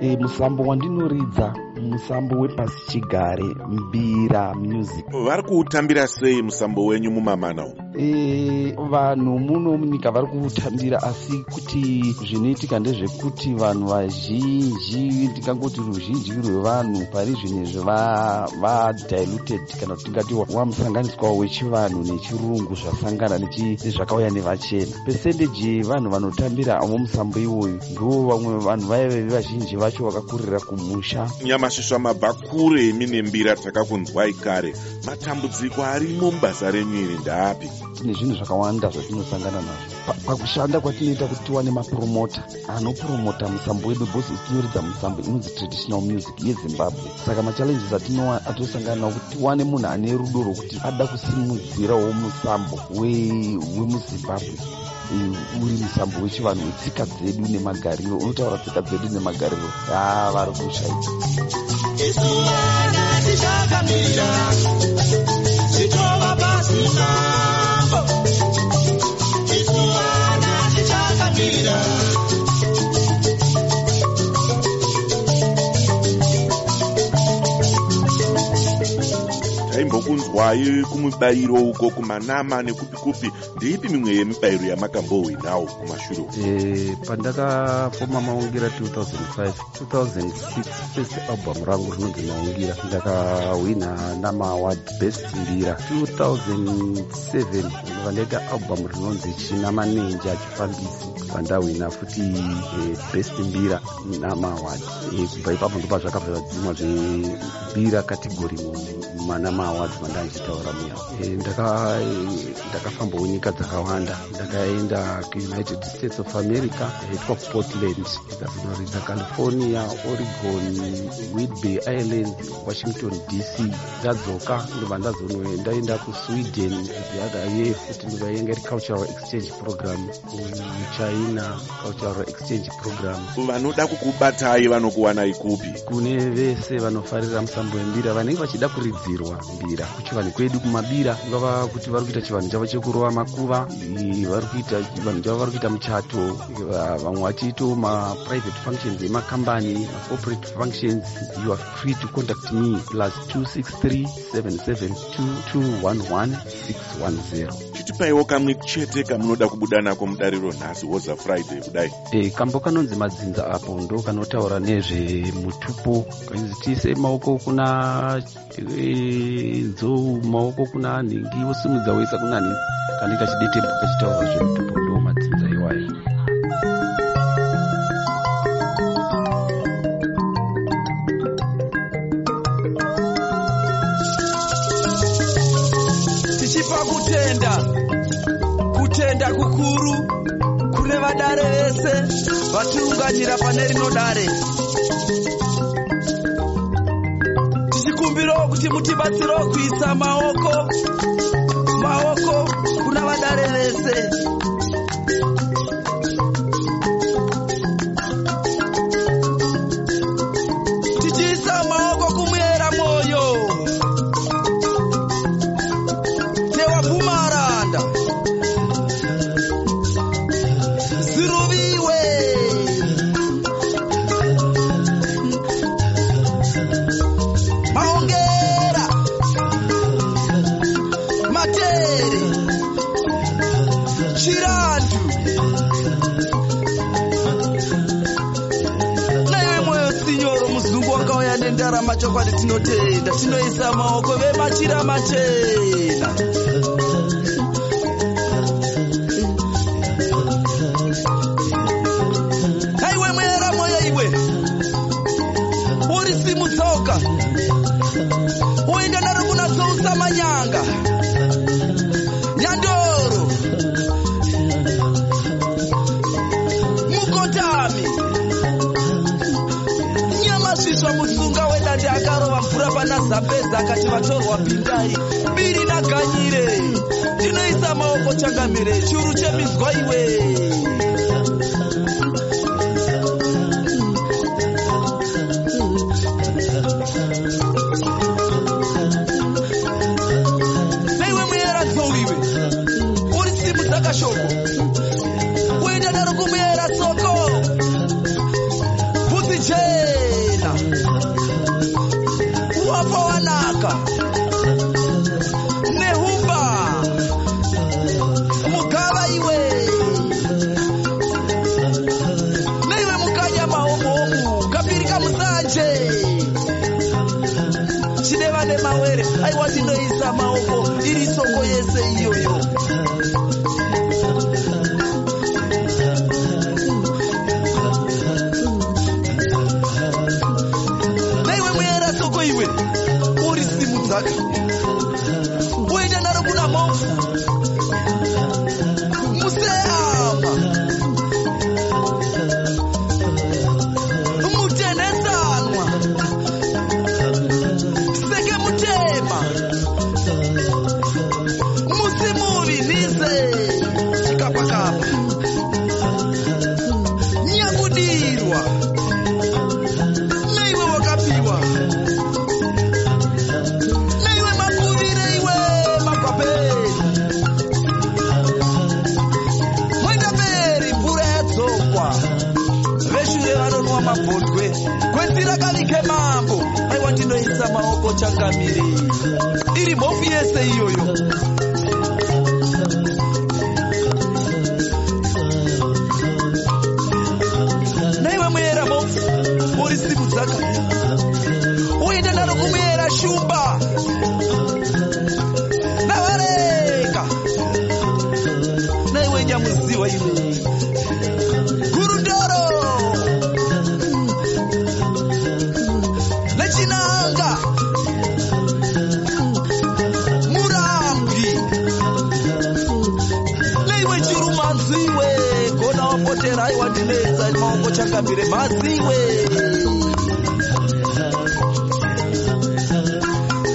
e, musambo wandinoridza musambo wepasi chigare mbira music. Vari kuutambira sei musambo wenyu mumamana umu vanhu muno munyika vari kuutambira asi kuti zvinoitika ndezvekuti vanhu vazhinji ndingangoti ruzhinji rwevanhu pari zvinezvi vadiluted kana kuti tingati wamusanganiswa wechivanhu nechirungu zvasangana nezvakauya nevachena. Pesendeji yevanhu vanotambira avo musambo iwoyu ndo vamwe vanhu vaive vazhinji vacho vakakurira kumusha. Nyamasvisva mabva kure mine mbira takakunzwai kare matambudziko arimo mubasa renyu iri ndaapi tine zvinhu zvakawanda zvatinosangana nazvo. Pakushanda kwatinoita kuti tiwane mapromota anopromota musambo wedu bhosi tinoridza musambo inonzi traditional music yezimbabwe. Saka machallenges atinosangana nawo kuti tiwane munhu ane rudo rwokuti ada kusimudzirawo musambo wemuzimbabwe uri musambo wechivanhu wetsika dzedu nemagariro unotaura tsika dzedu nemagariro. A vari kushaita taimbokunzwai kumubayiro uko kumanama nekupi kupi ndeipi mimwe yemibayiro yamakambohwinawo kumashure e, pandakafoma maungira 2005 2006 first album rangu rinonzi maungira ndakahwina namaward best mbira 2007 vandaita album rinonzi china manenje achifambisi vandahwina futi e, best mbira namaward e, kubva ipapo ndopa zvakabva zvadzimwa zvembira kategori manama awards mandandichitaura muya ndakafambawo nyika dzakawanda. Ndakaenda kuunited states of america yaitwa portland ndikazvinoridza california oregon whidbay island washington dc ndadzoka ndobva ndazonoendaenda kusweden the other year futi ndobva yenga iri cultural exchange program kuchina cultural exchange program. Vanoda kukubatai vanokuwanai kupi kune vese vanofarira musambo wembira vanenge vachida kuridzirwa mbira kuchivanhu kwedu kumabira ungava kuti vari kuita chivanhu chavo chekurova makuva. Vari kuita chivanhu chavo vari kuita muchato. Vamwe vachiito maprivate functions emakambani macorporate functions. You are free to contact me plus 263 772211 610 chitipaiwo kamwe chete kamunoda kubuda nako mudariro nhasi woza friday kudai? E, kambo kanonzi madzinza apo ndo kanotaura nezvemutupo kanzi tiise maoko kuna e, nzou maoko kuna nhingi wosimudza woisa kuna nhingi kanenge kachidetembo kachitaura zvemutupo ndo madzinza iwayo kutenda kukuru kune vadare vese vatiunganyira pane rino dare. Tichikumbirawo kuti mutibatsirewo kuisa maoko maoko kuna vadare vese wakauya nendarama chokwadi tinotenda tinoisa maoko vemachira machena akati vatorwa pindai biri naganyire tinoisa maoko changamire churu cheminzwa iwe naiwe muyera nzou iwe zvirwere aiwa tinoisa maoko iri soko yese iyoyo naiwe muyera soko iwe uri simudzaka uite naro kuna movha chenderedza chongo chakamire maziwe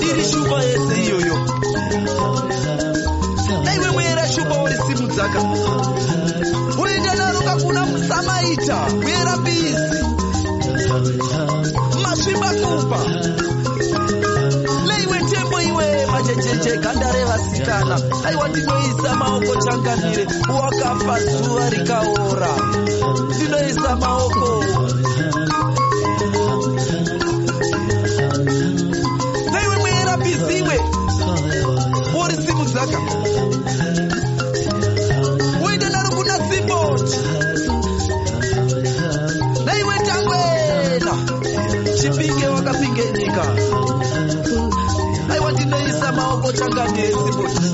iri shupa yese iyoyo naiwe mwera shupa uri simudzaka unoita naro kakuna musamaita. Mwera bizi masviba kupa cheche ganda revasikana aiwa ndinoisa maoko changamire wakafa zuva rikaora. Ndinoisa maoko. Naiwe mweyerapiziwe uri simudzaka uende narokuna simboti trancan este bolsillo.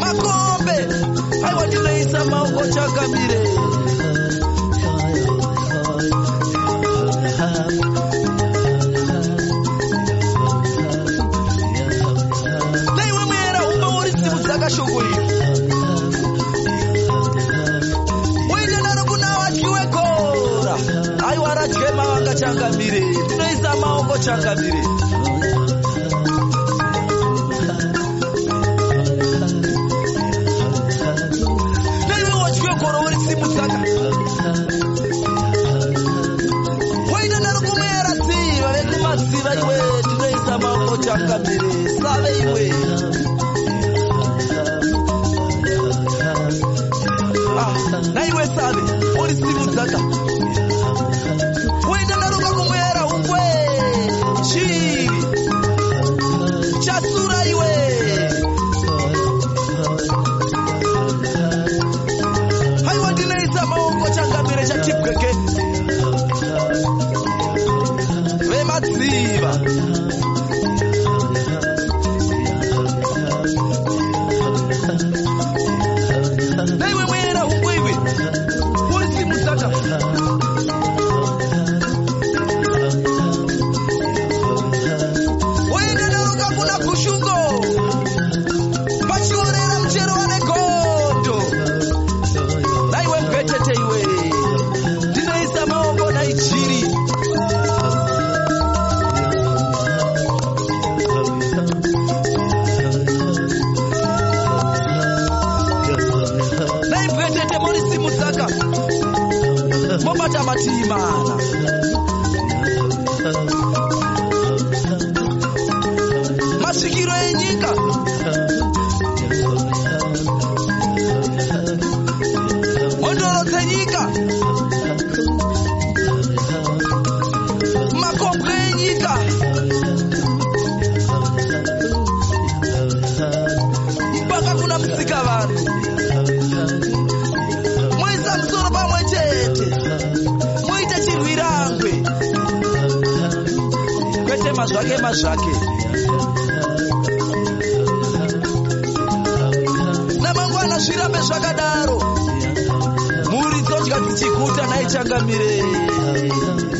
Makombe, I want to lay some gonna out, chakadire zvichida zvake namangwana zvirambe zvakadaro mhuri dzodya dzichiguta naichangamirei